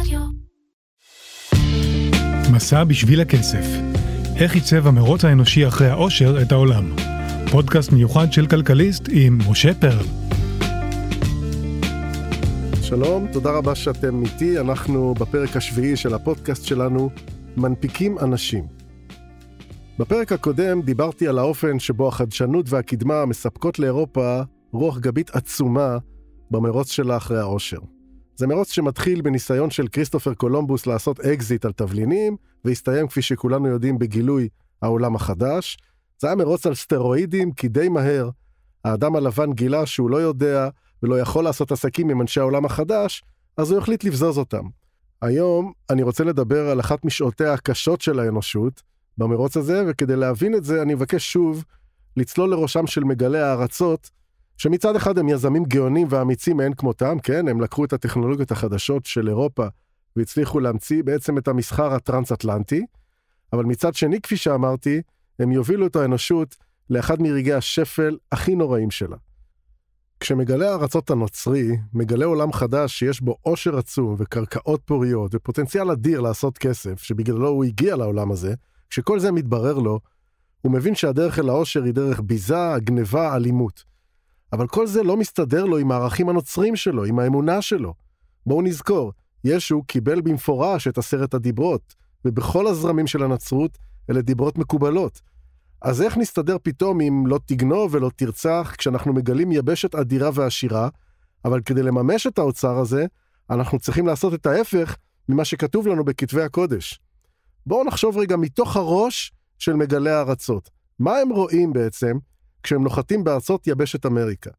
רדיו. מסע בשביל הכסף. איך עיצב המרוץ האנושי אחרי העושר את העולם. פודקאסט מיוחד של כלכליסט עם משה פרל. שלום, תודה רבה שאתם איתי, אנחנו בפרק השביעי של הפודקאסט שלנו, מנפיקים אנשים. בפרק הקודם דיברתי על האופן שבו החדשנות והקדמה מספקות לאירופה רוח גבית עצומה במרוץ שלה אחרי העושר. זה מרוץ שמתחיל בניסיון של כריסטופר קולומבוס לעשות אקזיט על תבלינים, והסתיים כפי שכולנו יודעים בגילוי העולם החדש. זה היה מרוץ על סטרואידים, כי די מהר האדם הלבן גילה שהוא לא יודע ולא יכול לעשות עסקים עם אנשי העולם החדש, אז הוא החליט לבזוז אותם. היום אני רוצה לדבר על אחת משעותיה הקשות של האנושות במרוץ הזה, וכדי להבין את זה אני מבקש שוב לצלול לראשם של מגלי הארצות, שמצד אחד הם יזמים גאונים ואמיצים מאין כמותם, כן, הם לקחו את הטכנולוגיות החדשות של אירופה והצליחו להמציא בעצם את המסחר הטרנס-אטלנטי, אבל מצד שני, כפי שאמרתי, הם יובילו את האנושות לאחד מרגעי השפל הכי נוראים שלה. כשמגלה הארצות הנוצרי, מגלה עולם חדש שיש בו עושר עצום וקרקעות פוריות ופוטנציאל אדיר לעשות כסף, שבגללו הוא הגיע לעולם הזה, כשכל זה מתברר לו, הוא מבין שהדרך אל העושר היא דרך ביזה, גניבה, אלימות. אבל כל זה לא מסתדר לו עם הערכים הנוצרים שלו, עם האמונה שלו. בואו נזכור, ישו קיבל במפורש את עשרת הדיברות, ובכל הזרמים של הנצרות אלה דיברות מקובלות. אז איך נסתדר פתאום אם לא תגנוב ולא תרצח, כשאנחנו מגלים יבשת אדירה ועשירה, אבל כדי לממש את האוצר הזה, אנחנו צריכים לעשות את ההפך ממה שכתוב לנו בכתבי הקודש. בואו נחשוב רגע מתוך הראש של מגלי הארצות. מה הם רואים בעצם כשהם נוחתים בארצות יבשת אמריקה?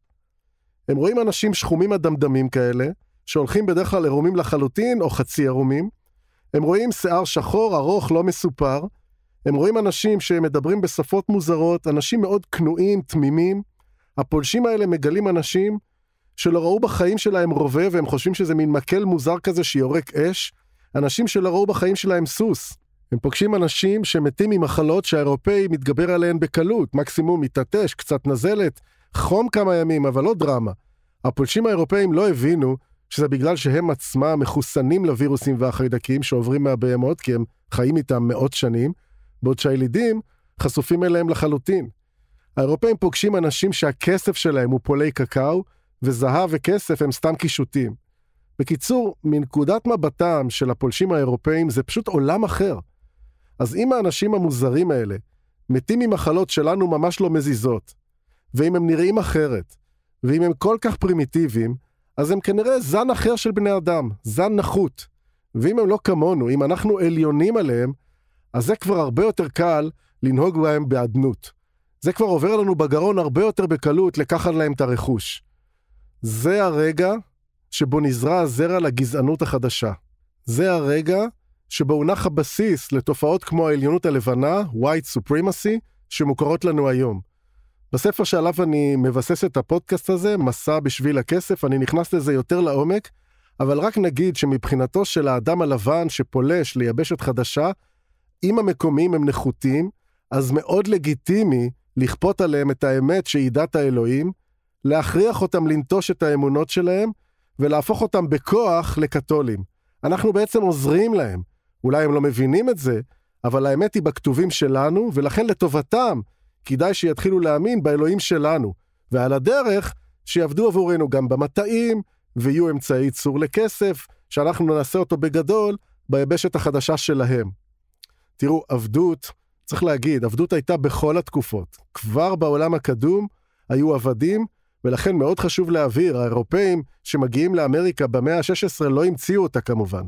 הם רואים אנשים שחומים אדמדמים כאלה, שהולכים בדרך כלל עירומים לחלוטין או חצי עירומים. הם רואים שיער שחור, ארוך, לא מסופר. הם רואים אנשים שמדברים בשפות מוזרות, אנשים מאוד כנועים, תמימים. הפולשים האלה מגלים אנשים שלא ראו בחיים שלהם רובה והם חושבים שזה מין מקל מוזר כזה שיורק אש. אנשים שלא ראו בחיים שלהם סוס. הם פוגשים אנשים שמתים ממחלות שהאירופאי מתגבר עליהן בקלות, מקסימום מתעטש, קצת נזלת, חום כמה ימים, אבל לא דרמה. הפולשים האירופאים לא הבינו שזה בגלל שהם עצמם מחוסנים לווירוסים והחיידקים שעוברים מהבהמות, כי הם חיים איתם מאות שנים, בעוד שהילידים חשופים אליהם לחלוטין. האירופאים פוגשים אנשים שהכסף שלהם הוא פולי קקאו, וזהב וכסף הם סתם קישוטים. בקיצור, מנקודת מבטם של הפולשים האירופאים זה פשוט עולם אחר. אז אם האנשים המוזרים האלה מתים ממחלות שלנו ממש לא מזיזות, ואם הם נראים אחרת, ואם הם כל כך פרימיטיביים, אז הם כנראה זן אחר של בני אדם, זן נחות. ואם הם לא כמונו, אם אנחנו עליונים עליהם, אז זה כבר הרבה יותר קל לנהוג בהם באדנות. זה כבר עובר לנו בגרון הרבה יותר בקלות לקחת להם את הרכוש. זה הרגע שבו נזרע הזרע לגזענות החדשה. זה הרגע שבו הונח הבסיס לתופעות כמו העליונות הלבנה, white supremacy, שמוכרות לנו היום. בספר שעליו אני מבסס את הפודקאסט הזה, מסע בשביל הכסף, אני נכנס לזה יותר לעומק, אבל רק נגיד שמבחינתו של האדם הלבן שפולש ליבשת חדשה, אם המקומיים הם נחותים, אז מאוד לגיטימי לכפות עליהם את האמת שהיא דת האלוהים, להכריח אותם לנטוש את האמונות שלהם, ולהפוך אותם בכוח לקתולים. אנחנו בעצם עוזרים להם. אולי הם לא מבינים את זה, אבל האמת היא בכתובים שלנו, ולכן לטובתם כדאי שיתחילו להאמין באלוהים שלנו. ועל הדרך, שיעבדו עבורנו גם במטעים, ויהיו אמצעי ייצור לכסף, שאנחנו נעשה אותו בגדול ביבשת החדשה שלהם. תראו, עבדות, צריך להגיד, עבדות הייתה בכל התקופות. כבר בעולם הקדום היו עבדים, ולכן מאוד חשוב להבהיר, האירופאים שמגיעים לאמריקה במאה ה-16 לא המציאו אותה כמובן.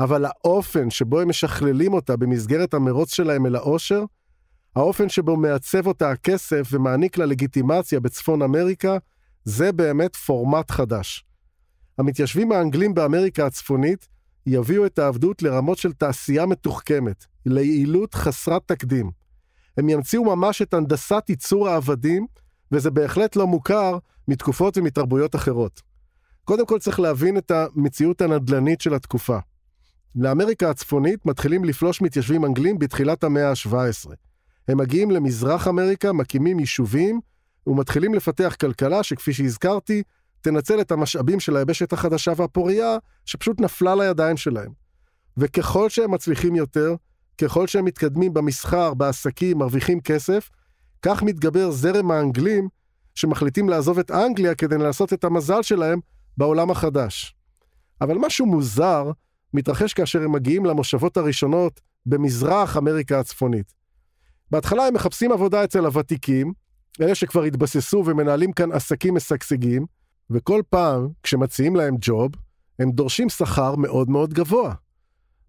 אבל האופן שבו הם משכללים אותה במסגרת המרוץ שלהם אל העושר, האופן שבו מעצב אותה הכסף ומעניק לה לגיטימציה בצפון אמריקה, זה באמת פורמט חדש. המתיישבים האנגלים באמריקה הצפונית יביאו את העבדות לרמות של תעשייה מתוחכמת, ליעילות חסרת תקדים. הם ימציאו ממש את הנדסת ייצור העבדים, וזה בהחלט לא מוכר מתקופות ומתרבויות אחרות. קודם כל צריך להבין את המציאות הנדל"נית של התקופה. לאמריקה הצפונית מתחילים לפלוש מתיישבים אנגלים בתחילת המאה ה-17. הם מגיעים למזרח אמריקה, מקימים יישובים, ומתחילים לפתח כלכלה שכפי שהזכרתי, תנצל את המשאבים של היבשת החדשה והפורייה, שפשוט נפלה לידיים שלהם. וככל שהם מצליחים יותר, ככל שהם מתקדמים במסחר, בעסקים, מרוויחים כסף, כך מתגבר זרם האנגלים שמחליטים לעזוב את אנגליה כדי לנסות את המזל שלהם בעולם החדש. אבל משהו מוזר מתרחש כאשר הם מגיעים למושבות הראשונות במזרח אמריקה הצפונית. בהתחלה הם מחפשים עבודה אצל הוותיקים, אלה שכבר התבססו ומנהלים כאן עסקים משגשגים, וכל פעם כשמציעים להם ג'וב, הם דורשים שכר מאוד מאוד גבוה.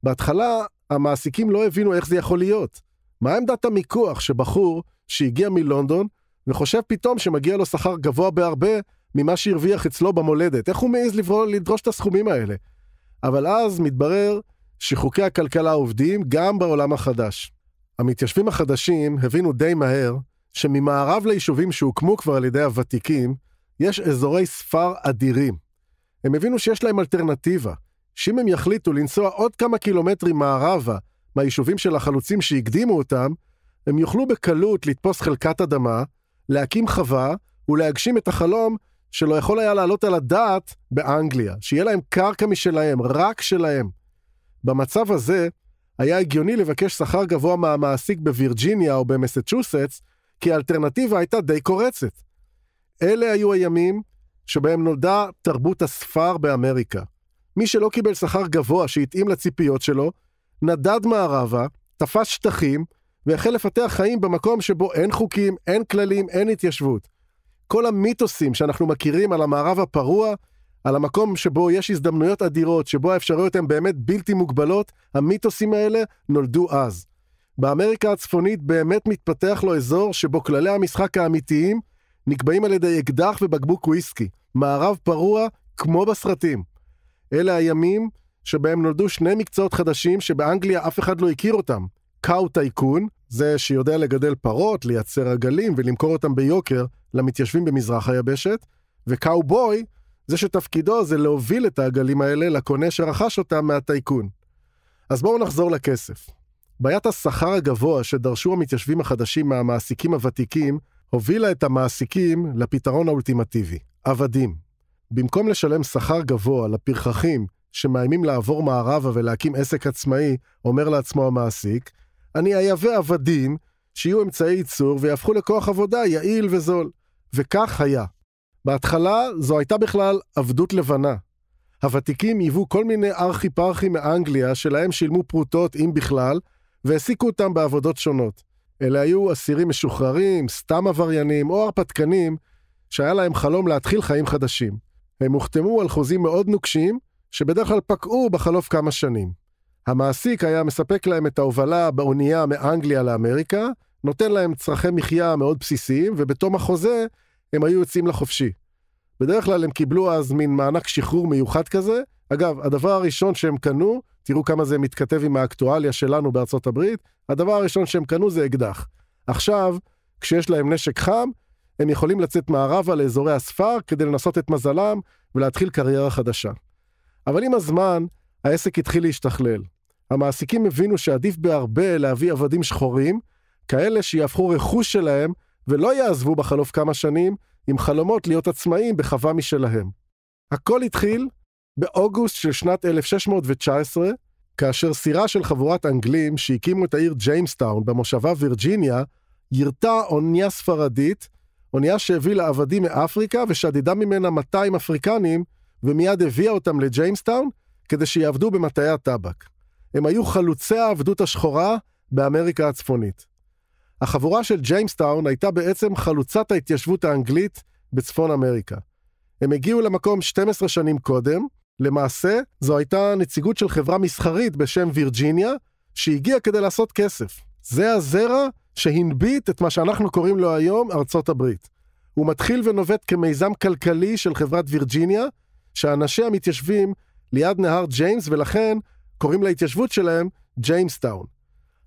בהתחלה המעסיקים לא הבינו איך זה יכול להיות. מה עמדת המיקוח שבחור שהגיע מלונדון וחושב פתאום שמגיע לו שכר גבוה בהרבה ממה שהרוויח אצלו במולדת? איך הוא מעז לדרוש את הסכומים האלה? אבל אז מתברר שחוקי הכלכלה עובדים גם בעולם החדש. המתיישבים החדשים הבינו די מהר שממערב ליישובים שהוקמו כבר על ידי הוותיקים, יש אזורי ספר אדירים. הם הבינו שיש להם אלטרנטיבה, שאם הם יחליטו לנסוע עוד כמה קילומטרים מערבה מהיישובים של החלוצים שהקדימו אותם, הם יוכלו בקלות לתפוס חלקת אדמה, להקים חווה ולהגשים את החלום שלא יכול היה לעלות על הדעת באנגליה, שיהיה להם קרקע משלהם, רק שלהם. במצב הזה, היה הגיוני לבקש שכר גבוה מהמעסיק בווירג'יניה או במסצ'וסטס, כי האלטרנטיבה הייתה די קורצת. אלה היו הימים שבהם נולדה תרבות הספר באמריקה. מי שלא קיבל שכר גבוה שהתאים לציפיות שלו, נדד מערבה, תפס שטחים, והחל לפתח חיים במקום שבו אין חוקים, אין כללים, אין התיישבות. כל המיתוסים שאנחנו מכירים על המערב הפרוע, על המקום שבו יש הזדמנויות אדירות, שבו האפשרויות הן באמת בלתי מוגבלות, המיתוסים האלה נולדו אז. באמריקה הצפונית באמת מתפתח לו אזור שבו כללי המשחק האמיתיים נקבעים על ידי אקדח ובקבוק וויסקי, מערב פרוע כמו בסרטים. אלה הימים שבהם נולדו שני מקצועות חדשים שבאנגליה אף אחד לא הכיר אותם. קאו טייקון, זה שיודע לגדל פרות, לייצר עגלים ולמכור אותם ביוקר למתיישבים במזרח היבשת, וקאו בוי, זה שתפקידו זה להוביל את העגלים האלה לקונה שרכש אותם מהטייקון. אז בואו נחזור לכסף. בעיית השכר הגבוה שדרשו המתיישבים החדשים מהמעסיקים הוותיקים, הובילה את המעסיקים לפתרון האולטימטיבי, עבדים. במקום לשלם שכר גבוה לפרחחים שמאיימים לעבור מערבה ולהקים עסק עצמאי, אומר לעצמו המעסיק, אני אייבא עבדים שיהיו אמצעי ייצור ויהפכו לכוח עבודה יעיל וזול. וכך היה. בהתחלה זו הייתה בכלל עבדות לבנה. הוותיקים היוו כל מיני ארכי פרחי מאנגליה שלהם שילמו פרוטות, אם בכלל, והעסיקו אותם בעבודות שונות. אלה היו אסירים משוחררים, סתם עבריינים או הרפתקנים, שהיה להם חלום להתחיל חיים חדשים. הם הוחתמו על חוזים מאוד נוקשים, שבדרך כלל פקעו בחלוף כמה שנים. המעסיק היה מספק להם את ההובלה באונייה מאנגליה לאמריקה, נותן להם צרכי מחיה מאוד בסיסיים, ובתום החוזה הם היו יוצאים לחופשי. בדרך כלל הם קיבלו אז מין מענק שחרור מיוחד כזה. אגב, הדבר הראשון שהם קנו, תראו כמה זה מתכתב עם האקטואליה שלנו בארצות הברית, הדבר הראשון שהם קנו זה אקדח. עכשיו, כשיש להם נשק חם, הם יכולים לצאת מערבה לאזורי הספר כדי לנסות את מזלם ולהתחיל קריירה חדשה. אבל עם הזמן, העסק התחיל להשתכלל. המעסיקים הבינו שעדיף בהרבה להביא עבדים שחורים, כאלה שיהפכו רכוש שלהם ולא יעזבו בחלוף כמה שנים עם חלומות להיות עצמאים בחווה משלהם. הכל התחיל באוגוסט של שנת 1619, כאשר סירה של חבורת אנגלים שהקימו את העיר ג'יימסטאון במושבה וירג'יניה, יירטה אונייה ספרדית, אונייה שהביא עבדים מאפריקה ושדדה ממנה 200 אפריקנים, ומיד הביאה אותם לג'יימסטאון כדי שיעבדו במטעי הטבק. הם היו חלוצי העבדות השחורה באמריקה הצפונית. החבורה של ג'יימסטאון הייתה בעצם חלוצת ההתיישבות האנגלית בצפון אמריקה. הם הגיעו למקום 12 שנים קודם, למעשה זו הייתה נציגות של חברה מסחרית בשם וירג'יניה, שהגיעה כדי לעשות כסף. זה הזרע שהנביט את מה שאנחנו קוראים לו היום ארצות הברית. הוא מתחיל ונובט כמיזם כלכלי של חברת וירג'יניה, שאנשיה מתיישבים ליד נהר ג'יימס ולכן קוראים להתיישבות שלהם ג'יימסטאון.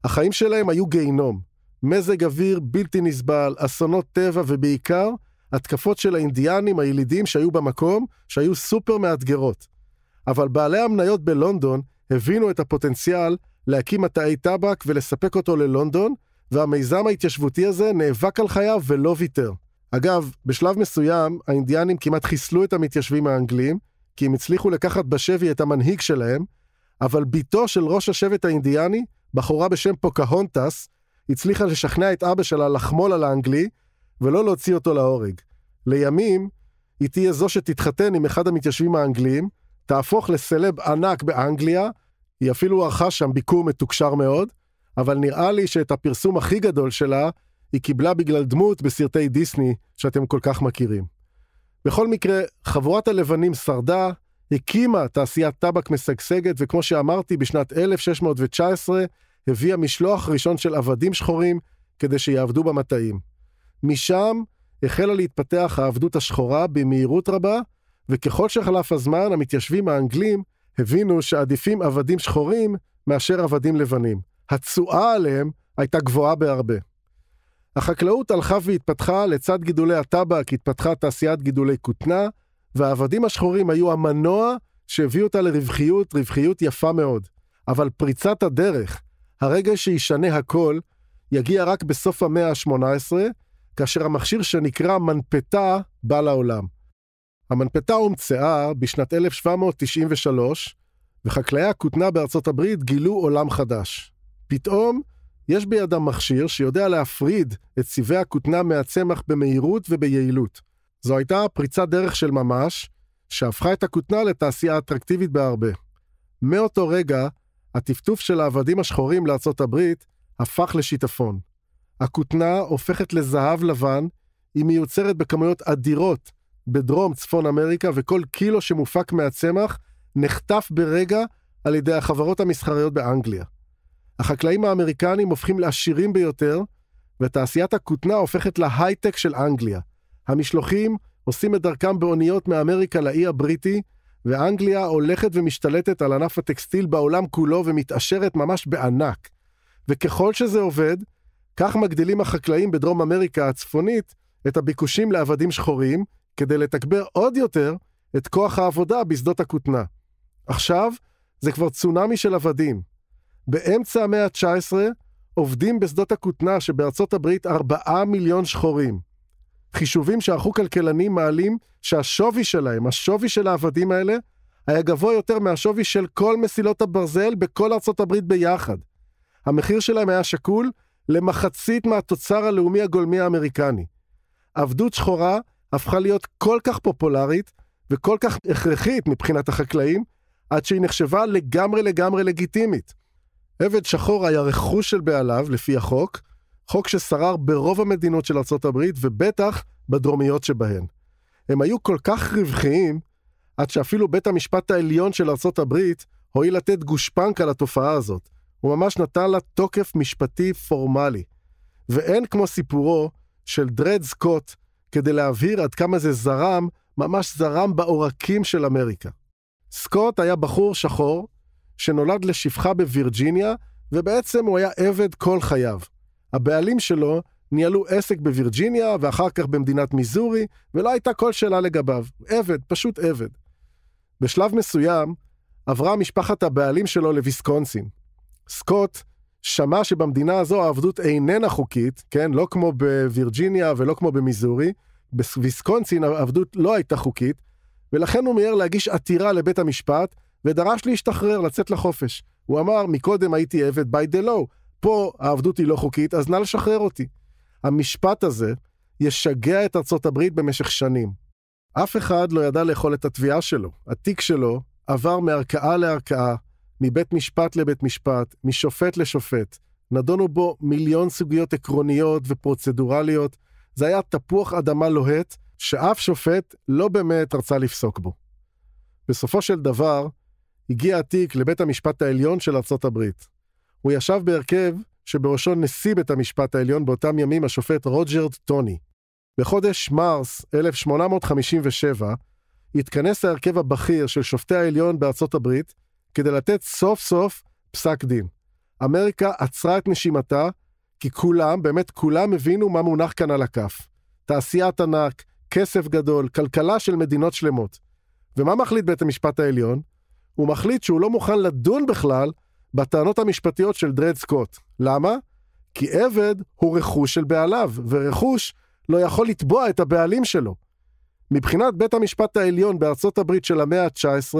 החיים שלהם היו גיהינום. מזג אוויר בלתי נסבל, אסונות טבע ובעיקר התקפות של האינדיאנים הילידים שהיו במקום, שהיו סופר מאתגרות. אבל בעלי המניות בלונדון הבינו את הפוטנציאל להקים מטעי טבק ולספק אותו ללונדון, והמיזם ההתיישבותי הזה נאבק על חייו ולא ויתר. אגב, בשלב מסוים האינדיאנים כמעט חיסלו את המתיישבים האנגלים, כי הם הצליחו לקחת בשבי את המנהיג שלהם, אבל בתו של ראש השבט האינדיאני, בחורה בשם פוקהונטס, הצליחה לשכנע את אבא שלה לחמול על האנגלי, ולא להוציא אותו להורג. לימים, היא תהיה זו שתתחתן עם אחד המתיישבים האנגליים, תהפוך לסלב ענק באנגליה, היא אפילו ערכה שם ביקור מתוקשר מאוד, אבל נראה לי שאת הפרסום הכי גדול שלה, היא קיבלה בגלל דמות בסרטי דיסני שאתם כל כך מכירים. בכל מקרה, חבורת הלבנים שרדה, הקימה תעשיית טבק משגשגת, וכמו שאמרתי, בשנת 1619 הביאה משלוח ראשון של עבדים שחורים כדי שיעבדו במטעים. משם החלה להתפתח העבדות השחורה במהירות רבה, וככל שחלף הזמן, המתיישבים האנגלים הבינו שעדיפים עבדים שחורים מאשר עבדים לבנים. התשואה עליהם הייתה גבוהה בהרבה. החקלאות הלכה והתפתחה, לצד גידולי הטבק התפתחה תעשיית גידולי כותנה, והעבדים השחורים היו המנוע שהביא אותה לרווחיות, רווחיות יפה מאוד. אבל פריצת הדרך, הרגע שישנה הכל, יגיע רק בסוף המאה ה-18, כאשר המכשיר שנקרא מנפתה בא לעולם. המנפתה הומצאה בשנת 1793, וחקלאי הכותנה בארצות הברית גילו עולם חדש. פתאום יש בידם מכשיר שיודע להפריד את צבעי הכותנה מהצמח במהירות וביעילות. זו הייתה פריצת דרך של ממש, שהפכה את הכותנה לתעשייה אטרקטיבית בהרבה. מאותו רגע, הטפטוף של העבדים השחורים לארצות הברית הפך לשיטפון. הכותנה הופכת לזהב לבן, היא מיוצרת בכמויות אדירות בדרום צפון אמריקה, וכל קילו שמופק מהצמח נחטף ברגע על ידי החברות המסחריות באנגליה. החקלאים האמריקנים הופכים לעשירים ביותר, ותעשיית הכותנה הופכת להייטק של אנגליה. המשלוחים עושים את דרכם באוניות מאמריקה לאי הבריטי, ואנגליה הולכת ומשתלטת על ענף הטקסטיל בעולם כולו ומתעשרת ממש בענק. וככל שזה עובד, כך מגדילים החקלאים בדרום אמריקה הצפונית את הביקושים לעבדים שחורים, כדי לתגבר עוד יותר את כוח העבודה בשדות הכותנה. עכשיו, זה כבר צונאמי של עבדים. באמצע המאה ה-19 עובדים בשדות הכותנה שבארצות הברית 4 מיליון שחורים. חישובים שערכו כלכלנים מעלים שהשווי שלהם, השווי של העבדים האלה, היה גבוה יותר מהשווי של כל מסילות הברזל בכל ארצות הברית ביחד. המחיר שלהם היה שקול למחצית מהתוצר הלאומי הגולמי האמריקני. עבדות שחורה הפכה להיות כל כך פופולרית וכל כך הכרחית מבחינת החקלאים, עד שהיא נחשבה לגמרי לגמרי לגיטימית. עבד שחור היה רכוש של בעליו, לפי החוק, חוק ששרר ברוב המדינות של ארצות הברית, ובטח בדרומיות שבהן. הם היו כל כך רווחיים, עד שאפילו בית המשפט העליון של ארצות הברית הואיל לתת גושפנקה לתופעה הזאת. הוא ממש נתן לה תוקף משפטי פורמלי. ואין כמו סיפורו של דרד סקוט כדי להבהיר עד כמה זה זרם, ממש זרם בעורקים של אמריקה. סקוט היה בחור שחור, שנולד לשפחה בווירג'יניה, ובעצם הוא היה עבד כל חייו. הבעלים שלו ניהלו עסק בווירג'יניה, ואחר כך במדינת מיזורי, ולא הייתה כל שאלה לגביו. עבד, פשוט עבד. בשלב מסוים, עברה משפחת הבעלים שלו לוויסקונסין. סקוט שמע שבמדינה הזו העבדות איננה חוקית, כן? לא כמו בווירג'יניה ולא כמו במיזורי. בוויסקונסין העבדות לא הייתה חוקית, ולכן הוא מיהר להגיש עתירה לבית המשפט, ודרש להשתחרר, לצאת לחופש. הוא אמר, מקודם הייתי עבד by the law, פה העבדות היא לא חוקית, אז נא לשחרר אותי. המשפט הזה ישגע את ארצות הברית במשך שנים. אף אחד לא ידע לאכול את התביעה שלו. התיק שלו עבר מערכאה לערכאה, מבית משפט לבית משפט, משופט לשופט. נדונו בו מיליון סוגיות עקרוניות ופרוצדורליות. זה היה תפוח אדמה לוהט, שאף שופט לא באמת רצה לפסוק בו. בסופו של דבר, הגיע התיק לבית המשפט העליון של ארצות הברית. הוא ישב בהרכב שבראשו נשיא בית המשפט העליון באותם ימים השופט רוג'רד טוני. בחודש מרס 1857 התכנס ההרכב הבכיר של שופטי העליון בארצות הברית כדי לתת סוף סוף פסק דין. אמריקה עצרה את נשימתה, כי כולם, באמת כולם הבינו מה מונח כאן על הכף. תעשיית ענק, כסף גדול, כלכלה של מדינות שלמות. ומה מחליט בית המשפט העליון? הוא מחליט שהוא לא מוכן לדון בכלל בטענות המשפטיות של דרד סקוט. למה? כי עבד הוא רכוש של בעליו, ורכוש לא יכול לתבוע את הבעלים שלו. מבחינת בית המשפט העליון בארצות הברית של המאה ה-19,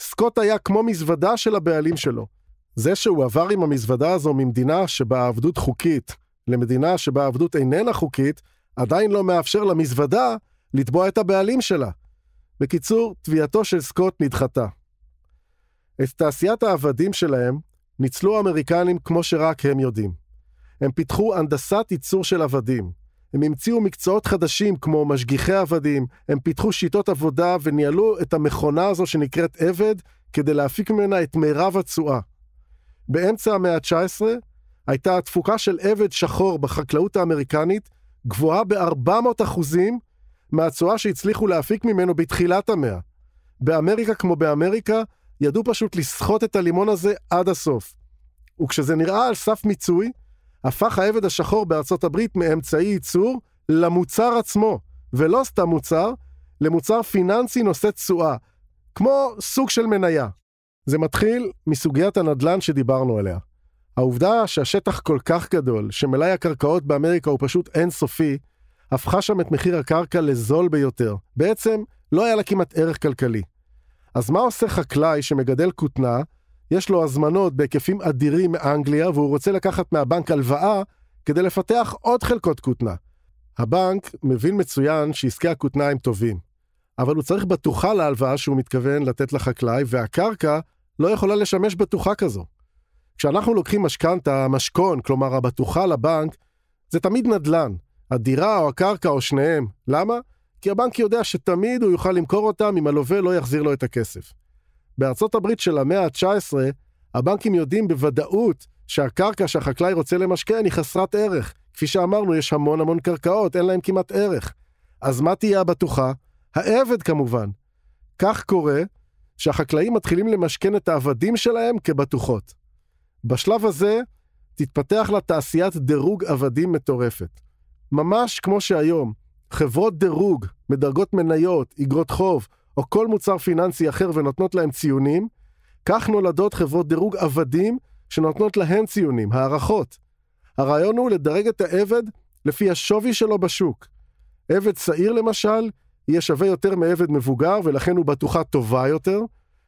סקוט היה כמו מזוודה של הבעלים שלו. זה שהוא עבר עם המזוודה הזו ממדינה שבה העבדות חוקית למדינה שבה העבדות איננה חוקית, עדיין לא מאפשר למזוודה לתבוע את הבעלים שלה. בקיצור, תביעתו של סקוט נדחתה. את תעשיית העבדים שלהם ניצלו האמריקנים כמו שרק הם יודעים. הם פיתחו הנדסת ייצור של עבדים. הם המציאו מקצועות חדשים כמו משגיחי עבדים, הם פיתחו שיטות עבודה וניהלו את המכונה הזו שנקראת עבד כדי להפיק ממנה את מירב התשואה. באמצע המאה ה-19 הייתה התפוקה של עבד שחור בחקלאות האמריקנית גבוהה ב-400 אחוזים מהתשואה שהצליחו להפיק ממנו בתחילת המאה. באמריקה כמו באמריקה, ידעו פשוט לסחוט את הלימון הזה עד הסוף. וכשזה נראה על סף מיצוי, הפך העבד השחור בארצות הברית מאמצעי ייצור למוצר עצמו, ולא סתם מוצר, למוצר פיננסי נושא תשואה, כמו סוג של מניה. זה מתחיל מסוגיית הנדל"ן שדיברנו עליה. העובדה שהשטח כל כך גדול, שמלאי הקרקעות באמריקה הוא פשוט אינסופי, הפכה שם את מחיר הקרקע לזול ביותר. בעצם, לא היה לה כמעט ערך כלכלי. אז מה עושה חקלאי שמגדל כותנה, יש לו הזמנות בהיקפים אדירים מאנגליה, והוא רוצה לקחת מהבנק הלוואה כדי לפתח עוד חלקות כותנה. הבנק מבין מצוין שעסקי הכותנה הם טובים, אבל הוא צריך בטוחה להלוואה שהוא מתכוון לתת לחקלאי, והקרקע לא יכולה לשמש בטוחה כזו. כשאנחנו לוקחים משכנתה, משכון, כלומר הבטוחה לבנק, זה תמיד נדל"ן, הדירה או הקרקע או שניהם. למה? כי הבנק יודע שתמיד הוא יוכל למכור אותם אם הלווה לא יחזיר לו את הכסף. בארצות הברית של המאה ה-19, הבנקים יודעים בוודאות שהקרקע שהחקלאי רוצה למשכן היא חסרת ערך. כפי שאמרנו, יש המון המון קרקעות, אין להם כמעט ערך. אז מה תהיה הבטוחה? העבד כמובן. כך קורה שהחקלאים מתחילים למשכן את העבדים שלהם כבטוחות. בשלב הזה תתפתח לה תעשיית דירוג עבדים מטורפת. ממש כמו שהיום, חברות דירוג מדרגות מניות, אגרות חוב, או כל מוצר פיננסי אחר ונותנות להם ציונים, כך נולדות חברות דירוג עבדים שנותנות להם ציונים, הערכות. הרעיון הוא לדרג את העבד לפי השווי שלו בשוק. עבד צעיר למשל, יהיה שווה יותר מעבד מבוגר ולכן הוא בטוחה טובה יותר.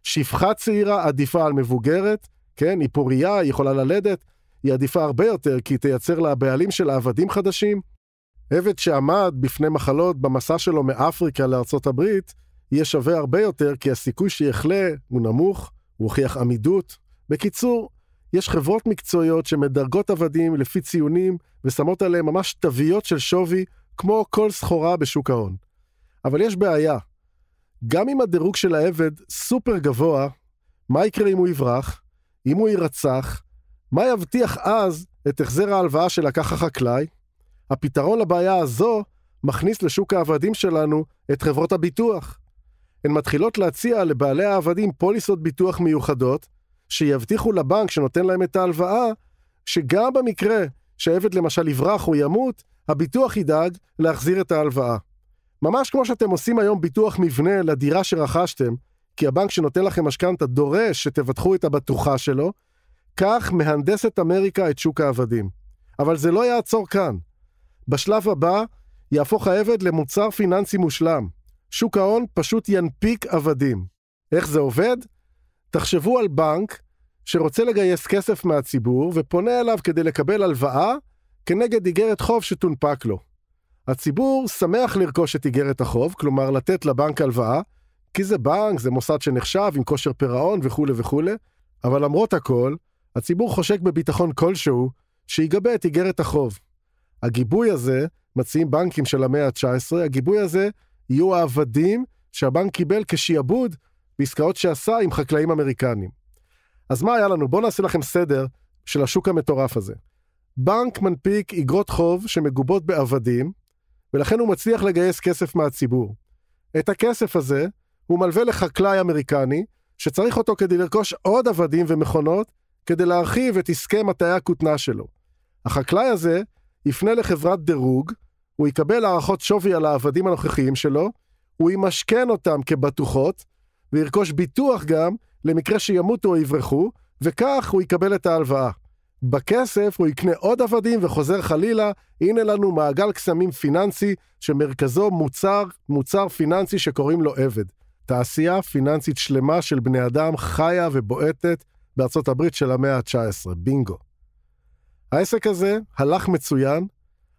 שפחה צעירה עדיפה על מבוגרת, כן, היא פוריה, היא יכולה ללדת, היא עדיפה הרבה יותר כי היא תייצר לה בעלים של עבדים חדשים. עבד שעמד בפני מחלות במסע שלו מאפריקה לארצות הברית, יהיה שווה הרבה יותר כי הסיכוי שיחלה הוא נמוך, הוא הוכיח עמידות. בקיצור, יש חברות מקצועיות שמדרגות עבדים לפי ציונים ושמות עליהם ממש תוויות של שווי, כמו כל סחורה בשוק ההון. אבל יש בעיה. גם אם הדירוג של העבד סופר גבוה, מה יקרה אם הוא יברח? אם הוא יירצח, מה יבטיח אז את החזר ההלוואה שלקח החקלאי? הפתרון לבעיה הזו מכניס לשוק העבדים שלנו את חברות הביטוח. הן מתחילות להציע לבעלי העבדים פוליסות ביטוח מיוחדות, שיבטיחו לבנק שנותן להם את ההלוואה, שגם במקרה שהעבד למשל יברח או ימות, הביטוח ידאג להחזיר את ההלוואה. ממש כמו שאתם עושים היום ביטוח מבנה לדירה שרכשתם, כי הבנק שנותן לכם משכנתה דורש שתבטחו את הבטוחה שלו, כך מהנדסת אמריקה את שוק העבדים. אבל זה לא יעצור כאן. בשלב הבא יהפוך העבד למוצר פיננסי מושלם. שוק ההון פשוט ינפיק עבדים. איך זה עובד? תחשבו על בנק שרוצה לגייס כסף מהציבור ופונה אליו כדי לקבל הלוואה כנגד איגרת חוב שתונפק לו. הציבור שמח לרכוש את איגרת החוב, כלומר לתת לבנק הלוואה, כי זה בנק, זה מוסד שנחשב עם כושר פירעון וכולי וכולי, אבל למרות הכל, הציבור חושק בביטחון כלשהו שיגבה את איגרת החוב. הגיבוי הזה, מציעים בנקים של המאה ה-19, הגיבוי הזה יהיו העבדים שהבנק קיבל כשיעבוד בעסקאות שעשה עם חקלאים אמריקנים. אז מה היה לנו? בואו נעשה לכם סדר של השוק המטורף הזה. בנק מנפיק איגרות חוב שמגובות בעבדים, ולכן הוא מצליח לגייס כסף מהציבור. את הכסף הזה הוא מלווה לחקלאי אמריקני, שצריך אותו כדי לרכוש עוד עבדים ומכונות, כדי להרחיב את עסקי מטעי הכותנה שלו. החקלאי הזה יפנה לחברת דירוג, הוא יקבל הערכות שווי על העבדים הנוכחיים שלו, הוא ימשכן אותם כבטוחות, וירכוש ביטוח גם למקרה שימותו או יברחו, וכך הוא יקבל את ההלוואה. בכסף הוא יקנה עוד עבדים וחוזר חלילה, הנה לנו מעגל קסמים פיננסי שמרכזו מוצר, מוצר פיננסי שקוראים לו עבד. תעשייה פיננסית שלמה של בני אדם חיה ובועטת בארצות הברית של המאה ה-19, בינגו. העסק הזה הלך מצוין,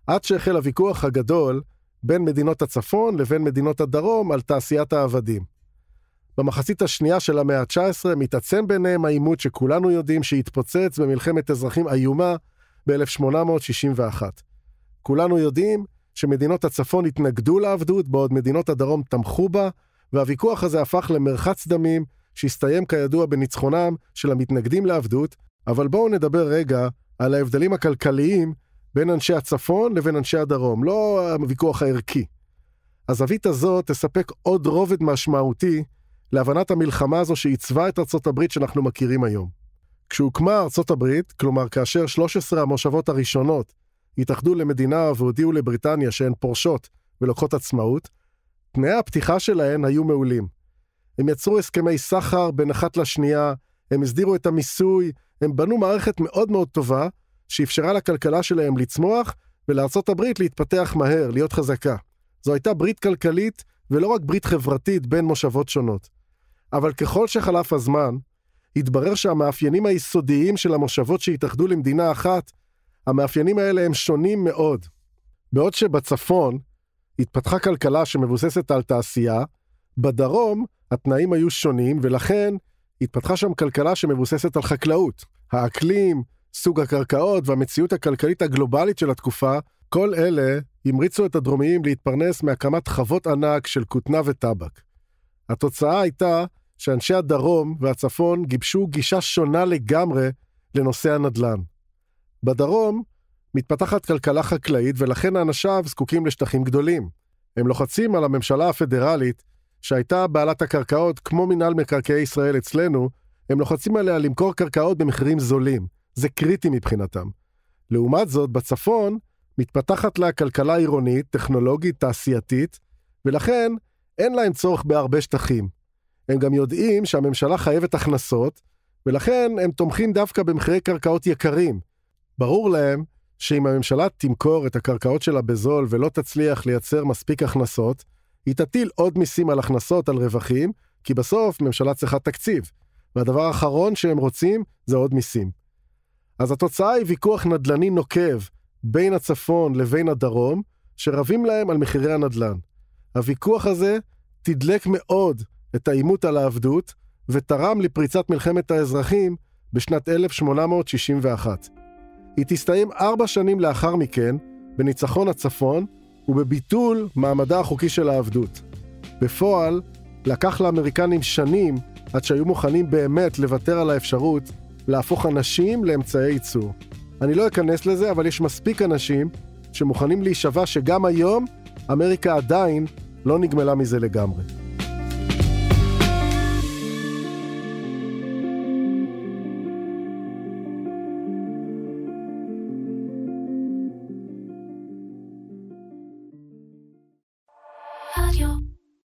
עד שהחל הוויכוח הגדול בין מדינות הצפון לבין מדינות הדרום על תעשיית העבדים. במחצית השנייה של המאה ה-19 מתעצם ביניהם העימות שכולנו יודעים שהתפוצץ במלחמת אזרחים איומה ב-1861. כולנו יודעים שמדינות הצפון התנגדו לעבדות בעוד מדינות הדרום תמכו בה, והוויכוח הזה הפך למרחץ דמים שהסתיים כידוע בניצחונם של המתנגדים לעבדות, אבל בואו נדבר רגע על ההבדלים הכלכליים בין אנשי הצפון לבין אנשי הדרום, לא הוויכוח הערכי. הזווית הזאת תספק עוד רובד משמעותי להבנת המלחמה הזו שעיצבה את ארצות הברית שאנחנו מכירים היום. כשהוקמה ארצות הברית, כלומר כאשר 13 המושבות הראשונות התאחדו למדינה והודיעו לבריטניה שהן פורשות ולוקחות עצמאות, תנאי הפתיחה שלהן היו מעולים. הם יצרו הסכמי סחר בין אחת לשנייה, הם הסדירו את המיסוי, הם בנו מערכת מאוד מאוד טובה, שאפשרה לכלכלה שלהם לצמוח, ולארצות הברית להתפתח מהר, להיות חזקה. זו הייתה ברית כלכלית, ולא רק ברית חברתית בין מושבות שונות. אבל ככל שחלף הזמן, התברר שהמאפיינים היסודיים של המושבות שהתאחדו למדינה אחת, המאפיינים האלה הם שונים מאוד. בעוד שבצפון התפתחה כלכלה שמבוססת על תעשייה, בדרום התנאים היו שונים ולכן התפתחה שם כלכלה שמבוססת על חקלאות. האקלים, סוג הקרקעות והמציאות הכלכלית הגלובלית של התקופה, כל אלה המריצו את הדרומיים להתפרנס מהקמת חוות ענק של כותנה וטבק. התוצאה הייתה שאנשי הדרום והצפון גיבשו גישה שונה לגמרי לנושא הנדל"ן. בדרום מתפתחת כלכלה חקלאית ולכן אנשיו זקוקים לשטחים גדולים. הם לוחצים על הממשלה הפדרלית, שהייתה בעלת הקרקעות כמו מינהל מקרקעי ישראל אצלנו, הם לוחצים עליה למכור קרקעות במחירים זולים. זה קריטי מבחינתם. לעומת זאת, בצפון מתפתחת לה כלכלה עירונית, טכנולוגית, תעשייתית, ולכן אין להם צורך בהרבה שטחים. הם גם יודעים שהממשלה חייבת הכנסות, ולכן הם תומכים דווקא במחירי קרקעות יקרים. ברור להם שאם הממשלה תמכור את הקרקעות שלה בזול ולא תצליח לייצר מספיק הכנסות, היא תטיל עוד מיסים על הכנסות, על רווחים, כי בסוף ממשלה צריכה תקציב. והדבר האחרון שהם רוצים זה עוד מיסים. אז התוצאה היא ויכוח נדל"ני נוקב בין הצפון לבין הדרום, שרבים להם על מחירי הנדל"ן. הוויכוח הזה תדלק מאוד את העימות על העבדות, ותרם לפריצת מלחמת האזרחים בשנת 1861. היא תסתיים ארבע שנים לאחר מכן, בניצחון הצפון ובביטול מעמדה החוקי של העבדות. בפועל, לקח לאמריקנים שנים עד שהיו מוכנים באמת לוותר על האפשרות להפוך אנשים לאמצעי ייצור. אני לא אכנס לזה, אבל יש מספיק אנשים שמוכנים להישבע שגם היום אמריקה עדיין לא נגמלה מזה לגמרי.